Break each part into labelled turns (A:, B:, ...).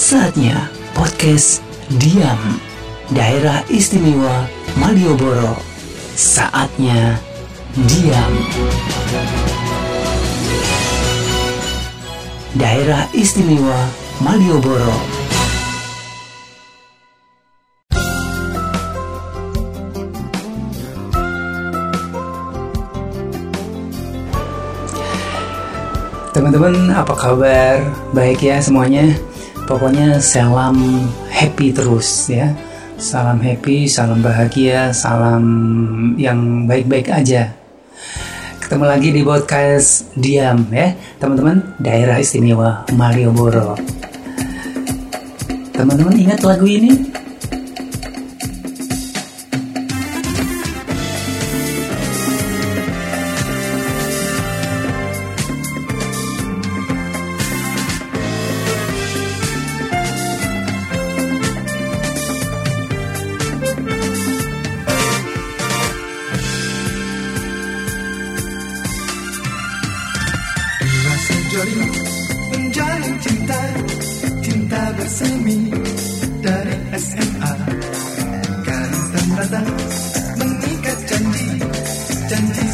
A: Saatnya podcast Diam Daerah Istimewa Malioboro Saatnya Diam Daerah Istimewa Malioboro Teman-teman apa kabar? Baik ya semuanya? Pokoknya salam happy terus ya. Salam happy, salam bahagia, salam yang baik-baik aja. Ketemu lagi di podcast Diam ya. Teman-teman daerah istimewa Malioboro. Teman-teman ingat lagu ini?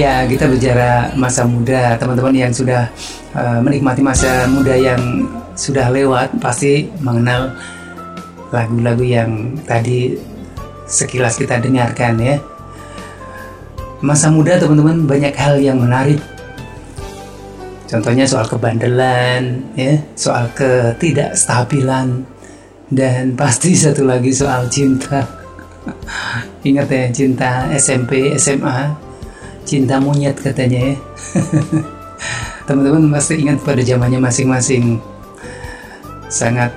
A: Ya, kita bicara masa muda, teman-teman yang sudah uh, menikmati masa muda yang sudah lewat pasti mengenal lagu-lagu yang tadi sekilas kita dengarkan ya. Masa muda teman-teman banyak hal yang menarik. Contohnya soal kebandelan, ya, soal ketidakstabilan, dan pasti satu lagi soal cinta. Ingat ya, cinta SMP, SMA, cinta monyet katanya ya. Teman-teman pasti ingat pada zamannya masing-masing. Sangat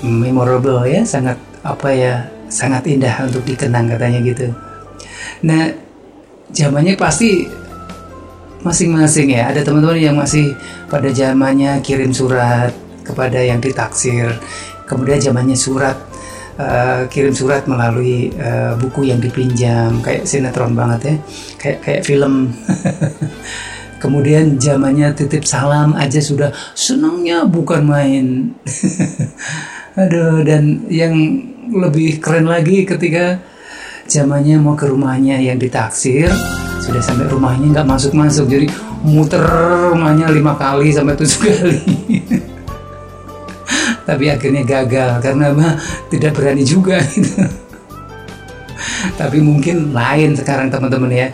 A: memorable ya, sangat apa ya, sangat indah untuk dikenang katanya gitu. Nah, zamannya pasti masing-masing ya. Ada teman-teman yang masih pada zamannya kirim surat kepada yang ditaksir. Kemudian zamannya surat eh, kirim surat melalui eh, buku yang dipinjam kayak sinetron banget ya. Kayak kayak film. Kemudian zamannya titip salam aja sudah senangnya bukan main. Aduh dan yang lebih keren lagi ketika zamannya mau ke rumahnya yang ditaksir sudah sampai rumahnya nggak masuk masuk jadi muter rumahnya lima kali sampai tujuh kali tapi akhirnya gagal karena mah tidak berani juga gitu. tapi mungkin lain sekarang teman-teman ya.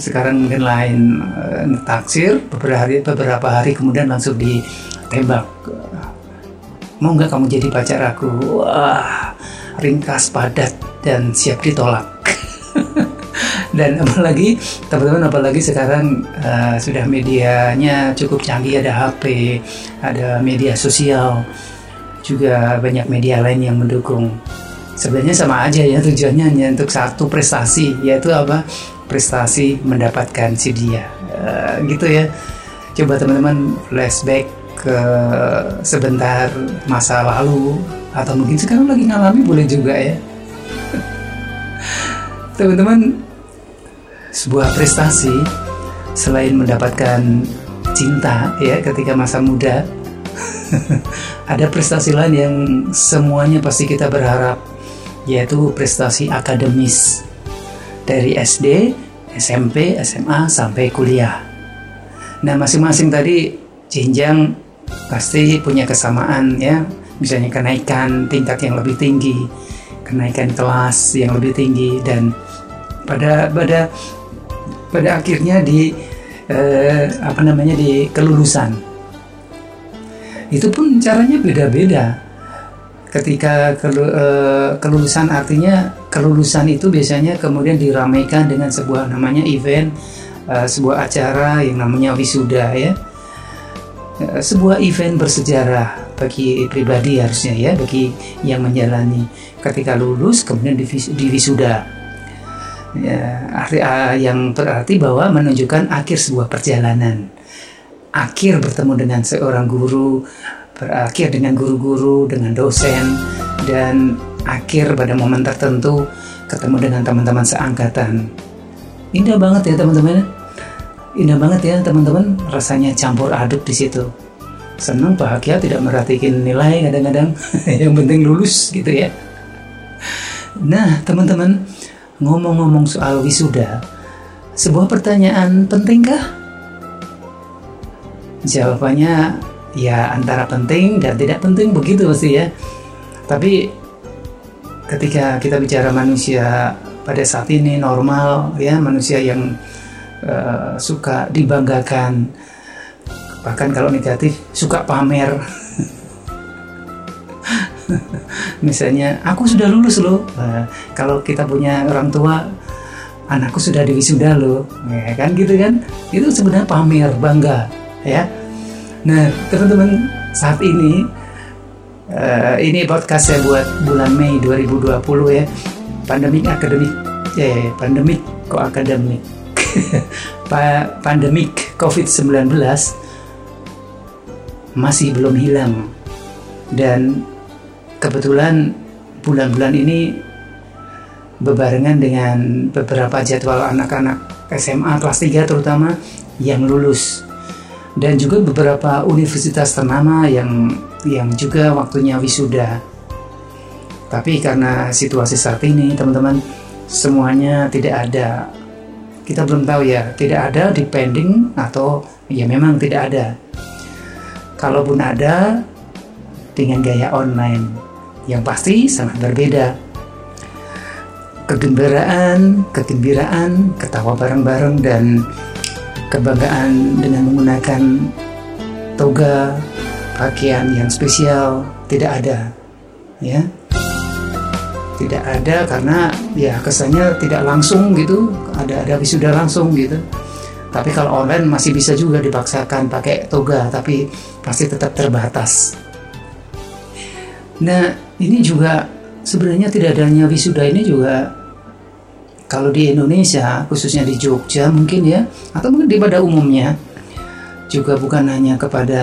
A: Sekarang mungkin lain eh, taksir beberapa hari beberapa hari kemudian langsung ditembak. Mau nggak kamu jadi pacar aku? Wah ringkas padat dan siap ditolak. Dan apalagi teman-teman apalagi sekarang eh, sudah medianya cukup canggih ada HP ada media sosial juga banyak media lain yang mendukung. Sebenarnya sama aja ya tujuannya hanya untuk satu prestasi yaitu apa? Prestasi mendapatkan si dia. Eh, gitu ya. Coba teman-teman flashback ke sebentar masa lalu atau mungkin sekarang lagi ngalami boleh juga ya. Teman-teman sebuah prestasi selain mendapatkan cinta ya ketika masa muda ada prestasi lain yang semuanya pasti kita berharap yaitu prestasi akademis dari SD, SMP, SMA sampai kuliah. Nah, masing-masing tadi jenjang pasti punya kesamaan ya, misalnya kenaikan tingkat yang lebih tinggi, kenaikan kelas yang lebih tinggi dan pada pada pada akhirnya di eh, apa namanya di kelulusan. Itu pun caranya beda-beda. Ketika kelu- eh, kelulusan artinya kelulusan itu biasanya kemudian diramaikan dengan sebuah namanya event eh, sebuah acara yang namanya wisuda ya. Eh, sebuah event bersejarah bagi pribadi harusnya ya bagi yang menjalani. Ketika lulus kemudian divis- diwisuda. Ya, arti, ah, yang berarti bahwa menunjukkan akhir sebuah perjalanan akhir bertemu dengan seorang guru berakhir dengan guru-guru dengan dosen dan akhir pada momen tertentu ketemu dengan teman-teman seangkatan. Indah banget ya teman-teman. Indah banget ya teman-teman. Rasanya campur aduk di situ. Senang bahagia tidak merhatikan nilai kadang-kadang. Yang penting lulus gitu ya. Nah teman-teman ngomong-ngomong soal wisuda sebuah pertanyaan pentingkah jawabannya ya antara penting dan tidak penting begitu pasti ya. Tapi ketika kita bicara manusia pada saat ini normal ya manusia yang eh, suka dibanggakan bahkan kalau negatif suka pamer. Misalnya aku sudah lulus loh. Nah, kalau kita punya orang tua anakku sudah diwisuda loh. Ya kan gitu kan? Itu sebenarnya pamer bangga ya. Nah teman-teman saat ini eh, ini podcast saya buat bulan Mei 2020 ya. Pandemik akademik eh pandemik kok akademik? Pa- pandemik COVID-19 masih belum hilang. Dan kebetulan bulan-bulan ini bebarengan dengan beberapa jadwal anak-anak SMA kelas 3 terutama yang lulus dan juga beberapa universitas ternama yang yang juga waktunya wisuda. Tapi karena situasi saat ini teman-teman semuanya tidak ada. Kita belum tahu ya, tidak ada depending atau ya memang tidak ada. Kalaupun ada dengan gaya online yang pasti sangat berbeda kegembiraan, kegembiraan, ketawa bareng-bareng dan kebanggaan dengan menggunakan toga, pakaian yang spesial tidak ada. Ya. Tidak ada karena ya kesannya tidak langsung gitu, ada ada wisuda langsung gitu. Tapi kalau online masih bisa juga dipaksakan pakai toga, tapi pasti tetap terbatas. Nah, ini juga sebenarnya tidak adanya wisuda ini juga kalau di Indonesia, khususnya di Jogja mungkin ya, atau mungkin di pada umumnya, juga bukan hanya kepada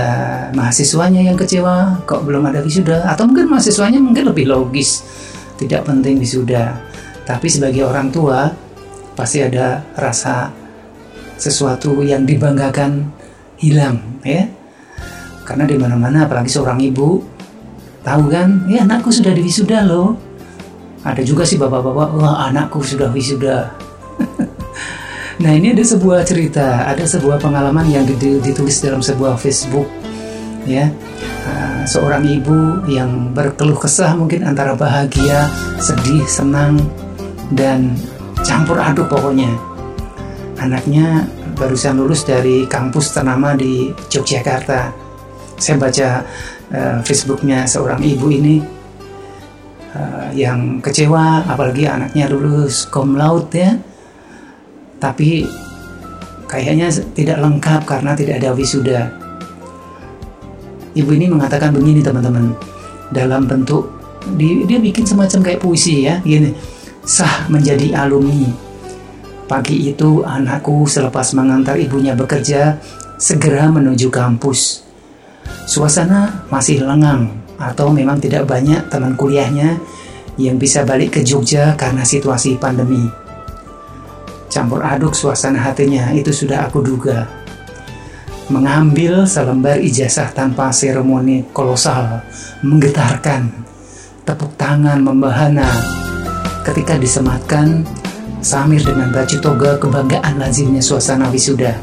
A: mahasiswanya yang kecewa kok belum ada wisuda, atau mungkin mahasiswanya mungkin lebih logis, tidak penting wisuda. Tapi sebagai orang tua, pasti ada rasa sesuatu yang dibanggakan hilang ya. Karena di mana-mana apalagi seorang ibu tahu kan, ya anakku sudah diwisuda loh. Ada juga sih bapak-bapak, wah anakku sudah wisuda. nah ini ada sebuah cerita, ada sebuah pengalaman yang di- ditulis dalam sebuah Facebook, ya. Ah, seorang ibu yang berkeluh kesah mungkin antara bahagia, sedih, senang, dan campur aduk pokoknya. Anaknya barusan lulus dari kampus ternama di Yogyakarta. Saya baca eh, Facebooknya seorang ibu ini uh, yang kecewa apalagi anaknya lulus cum laude ya tapi kayaknya tidak lengkap karena tidak ada wisuda. Ibu ini mengatakan begini teman-teman, dalam bentuk di- dia bikin semacam kayak puisi ya, gini, sah menjadi alumni. Pagi itu anakku selepas mengantar ibunya bekerja segera menuju kampus. Suasana masih lengang atau memang tidak banyak teman kuliahnya yang bisa balik ke Jogja karena situasi pandemi. Campur aduk suasana hatinya itu sudah aku duga. Mengambil selembar ijazah tanpa seremoni kolosal, menggetarkan, tepuk tangan membahana. Ketika disematkan, samir dengan baju toga kebanggaan lazimnya suasana wisuda.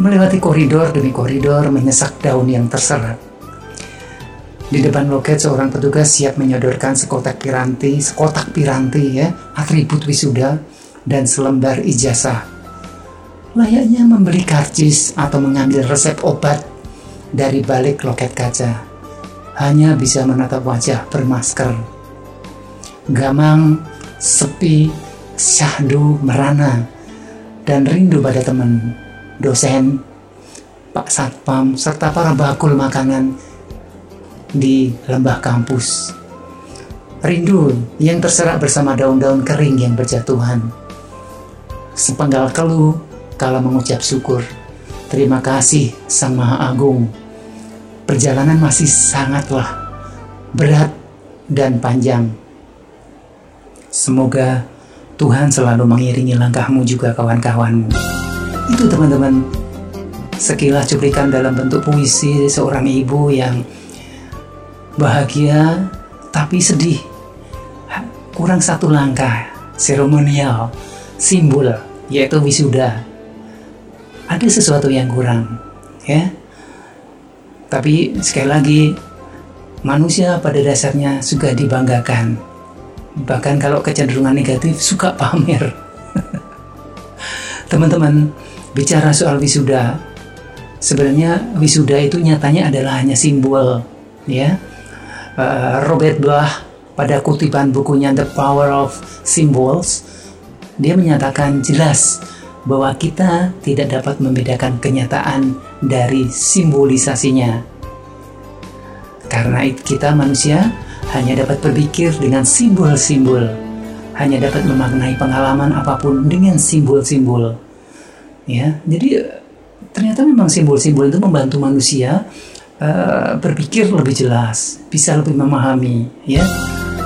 A: Melewati koridor demi koridor menyesak daun yang terserat. Di depan loket seorang petugas siap menyodorkan sekotak piranti, sekotak piranti ya, atribut wisuda dan selembar ijazah. Layaknya membeli karcis atau mengambil resep obat dari balik loket kaca. Hanya bisa menatap wajah bermasker. Gamang, sepi, syahdu, merana, dan rindu pada teman, dosen, Pak Satpam, serta para bakul makanan di lembah kampus. Rindu yang terserak bersama daun-daun kering yang berjatuhan. Sepenggal keluh kala mengucap syukur. Terima kasih Sang Maha Agung. Perjalanan masih sangatlah berat dan panjang. Semoga Tuhan selalu mengiringi langkahmu juga kawan-kawanmu. Itu teman-teman sekilas cuplikan dalam bentuk puisi seorang ibu yang bahagia tapi sedih. Kurang satu langkah seremonial, simbol yaitu wisuda. Ada sesuatu yang kurang, ya. Tapi sekali lagi manusia pada dasarnya suka dibanggakan. Bahkan kalau kecenderungan negatif suka pamer. Teman-teman, bicara soal wisuda, sebenarnya wisuda itu nyatanya adalah hanya simbol, ya. Uh, Robert Blah pada kutipan bukunya The Power of Symbols, dia menyatakan jelas bahwa kita tidak dapat membedakan kenyataan dari simbolisasinya. Karena it- kita manusia hanya dapat berpikir dengan simbol-simbol, hanya dapat memaknai pengalaman apa pun dengan simbol-simbol. Ya, jadi eh, ternyata memang simbol-simbol itu membantu manusia eh, berpikir lebih jelas, bisa lebih memahami, ya.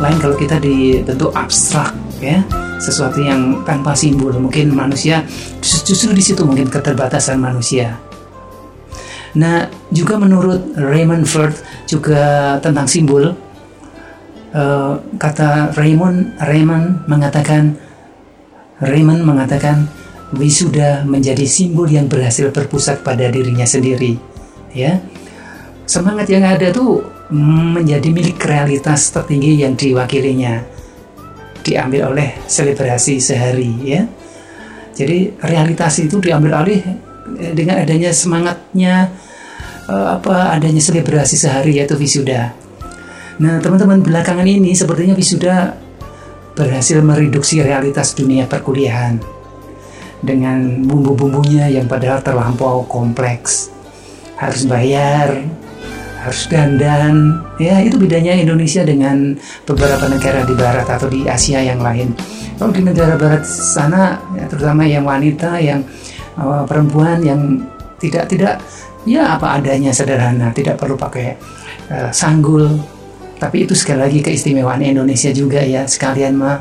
A: Lain kalau kita di bentuk abstrak, ya, sesuatu yang tanpa simbol, mungkin manusia justru di situ mungkin keterbatasan manusia. Nah, juga menurut Raymond Firth juga tentang simbol, eh, kata Raymond Raymond mengatakan Raymond mengatakan wisuda menjadi simbol yang berhasil berpusat pada dirinya sendiri. Ya, semangat yang ada tuh menjadi milik realitas tertinggi yang diwakilinya, diambil oleh selebrasi sehari. Ya, jadi realitas itu diambil alih eh, dengan adanya semangatnya eh, apa adanya selebrasi sehari yaitu wisuda. Nah, teman-teman belakangan ini sepertinya wisuda berhasil mereduksi realitas dunia perkuliahan dengan bumbu-bumbunya yang padahal terlampau kompleks. Harus bayar, harus dandan. Ya, itu bedanya Indonesia dengan beberapa negara di barat atau di Asia yang lain. Kalau di negara barat sana, ya, terutama yang wanita, yang uh, perempuan yang tidak tidak ya apa adanya sederhana, tidak perlu pakai uh, sanggul. Tapi itu sekali lagi keistimewaan Indonesia juga ya, sekalian mah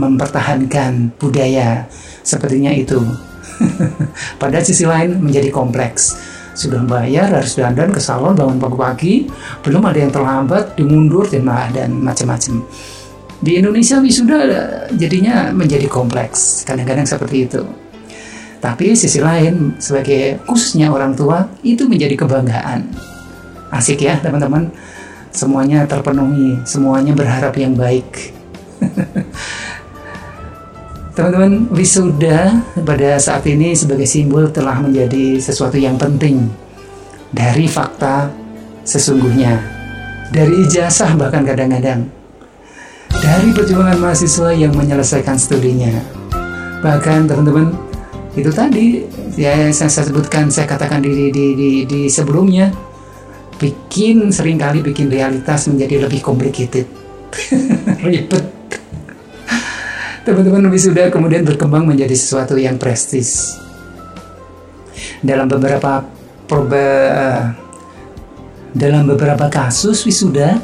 A: mempertahankan budaya sepertinya itu. Pada sisi lain menjadi kompleks. Sudah bayar harus dandan ke salon bangun pagi-pagi, belum ada yang terlambat, dimundur dan dan macam-macam. Di Indonesia wisuda jadinya menjadi kompleks, kadang-kadang seperti itu. Tapi sisi lain sebagai khususnya orang tua itu menjadi kebanggaan. Asik ya teman-teman. Semuanya terpenuhi, semuanya berharap yang baik. Teman-teman, wisuda pada saat ini sebagai simbol telah menjadi sesuatu yang penting dari fakta sesungguhnya, dari ijazah bahkan kadang-kadang, dari perjuangan mahasiswa yang menyelesaikan studinya. bahkan teman-teman itu tadi ya saya, saya sebutkan saya katakan di, di, di, di sebelumnya bikin sering kali bikin realitas menjadi lebih complicated ribet teman-teman wisuda kemudian berkembang menjadi sesuatu yang prestis. Dalam beberapa proba dalam beberapa kasus wisuda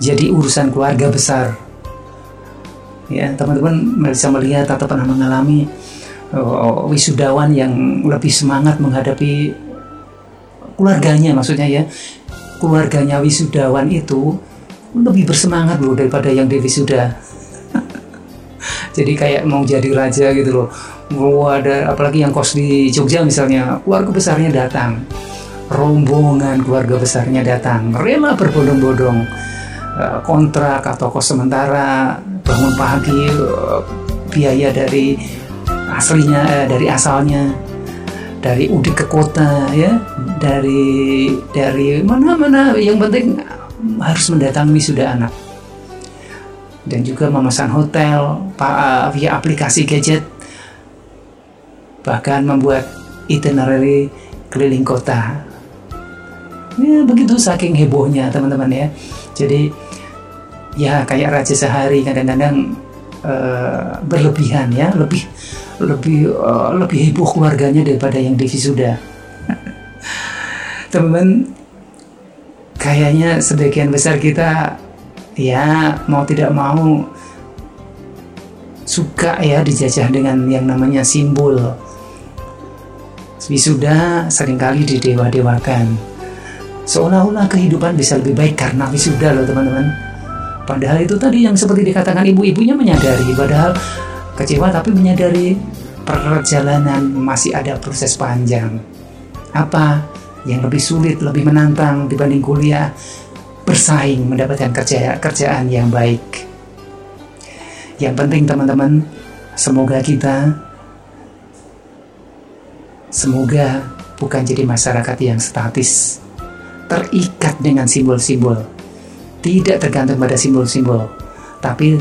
A: jadi urusan keluarga besar. Ya teman-teman bisa melihat atau pernah mengalami oh, wisudawan yang lebih semangat menghadapi keluarganya maksudnya ya keluarganya wisudawan itu lebih bersemangat loh daripada yang di wisuda jadi kayak mau jadi raja gitu loh. Wah, ada apalagi yang kos di Jogja misalnya keluarga besarnya datang. Rombongan keluarga besarnya datang. Rela berbondong-bondong. Eh, kontrak atau kos sementara bangun pagi eh, biaya dari aslinya eh, dari asalnya. Dari udik ke kota ya. Dari dari mana-mana. Yang penting harus mendatangi sudah anak dan juga memesan hotel pa- via aplikasi gadget. Bahkan membuat itinerary keliling kota. Ya begitu saking hebohnya teman-teman ya. Jadi ya kayak raja sehari kadang-kadang eh, berlebihan ya. Lebih lebih eh, lebih heboh keluarganya daripada yang di wisuda. Teman-teman kayaknya sebagian besar kita ya mau tidak mau suka ya dijajah dengan yang namanya simbol. Wisuda sering kali didewa-dewakan. Seolah-olah kehidupan bisa lebih baik karena wisuda loh teman-teman. Padahal itu tadi yang seperti dikatakan ibu-ibunya menyadari padahal kecewa tapi menyadari perjalanan masih ada proses panjang. Apa yang lebih sulit lebih menantang dibanding kuliah bersaing mendapatkan kerja kerjaan yang baik. Yang penting teman-teman semoga kita semoga bukan jadi masyarakat yang statis terikat dengan simbol-simbol. Tidak tergantung pada simbol-simbol tapi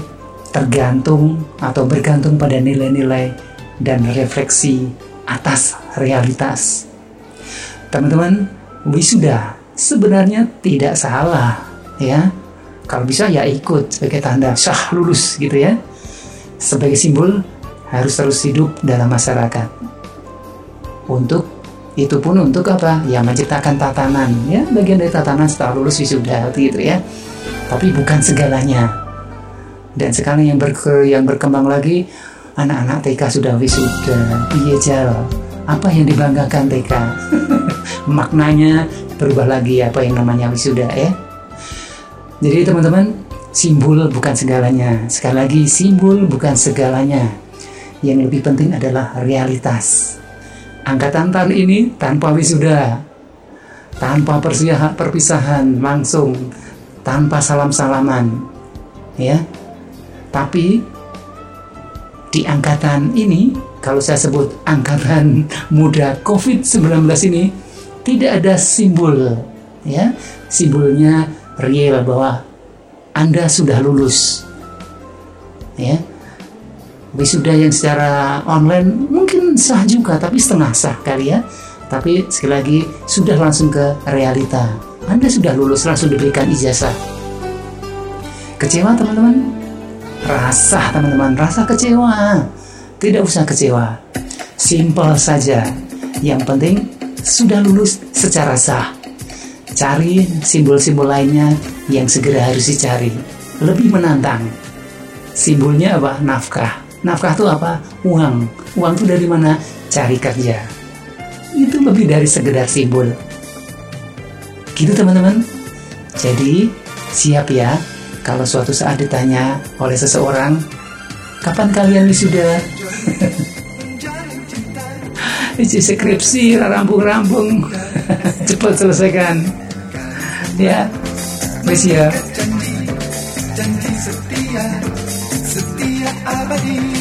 A: tergantung atau bergantung pada nilai-nilai dan refleksi atas realitas. Teman-teman wisuda sebenarnya tidak salah ya. Kalau bisa ya ikut sebagai tanda sah lulus gitu ya. Sebagai simbol harus terus hidup dalam masyarakat. Untuk itu pun untuk apa? Ya menciptakan tatanan ya. Bagian dari tatanan setelah lulus wisuda gitu ya. Tapi bukan segalanya. Dan sekarang yang berke, yang berkembang lagi anak-anak TK sudah wisuda jal. Apa yang dibanggakan TK maknanya berubah lagi apa yang namanya wisuda ya. Jadi teman-teman simbol bukan segalanya. Sekali lagi simbol bukan segalanya. Yang lebih penting adalah realitas. Angkatan tahun ini tanpa wisuda tanpa perpisahan langsung tanpa salam-salaman ya. Tapi di angkatan ini kalau saya sebut angkatan muda COVID-19 ini tidak ada simbol ya. Simbolnya real bahwa Anda sudah lulus ya. Wisuda yang secara online mungkin sah juga tapi setengah sah kali ya. Tapi sekali lagi sudah langsung ke realita. Anda sudah lulus langsung diberikan ijazah. Kecewa teman-teman? Rasa teman-teman rasa kecewa. Tidak usah kecewa. Simple saja. Yang penting sudah lulus secara sah. Cari simbol-simbol lainnya yang segera harus dicari. Lebih menantang. Simbolnya apa? Nafkah. Nafkah itu apa? Uang. Uang itu dari mana? Cari kerja. Itu lebih dari sekedar simbol. Gitu teman-teman? Jadi siap ya kalau suatu saat ditanya oleh seseorang kapan kalian wisuda isi skripsi rampung-rampung cepat selesaikan. Ya wis ya.
B: Janji setia setia abadi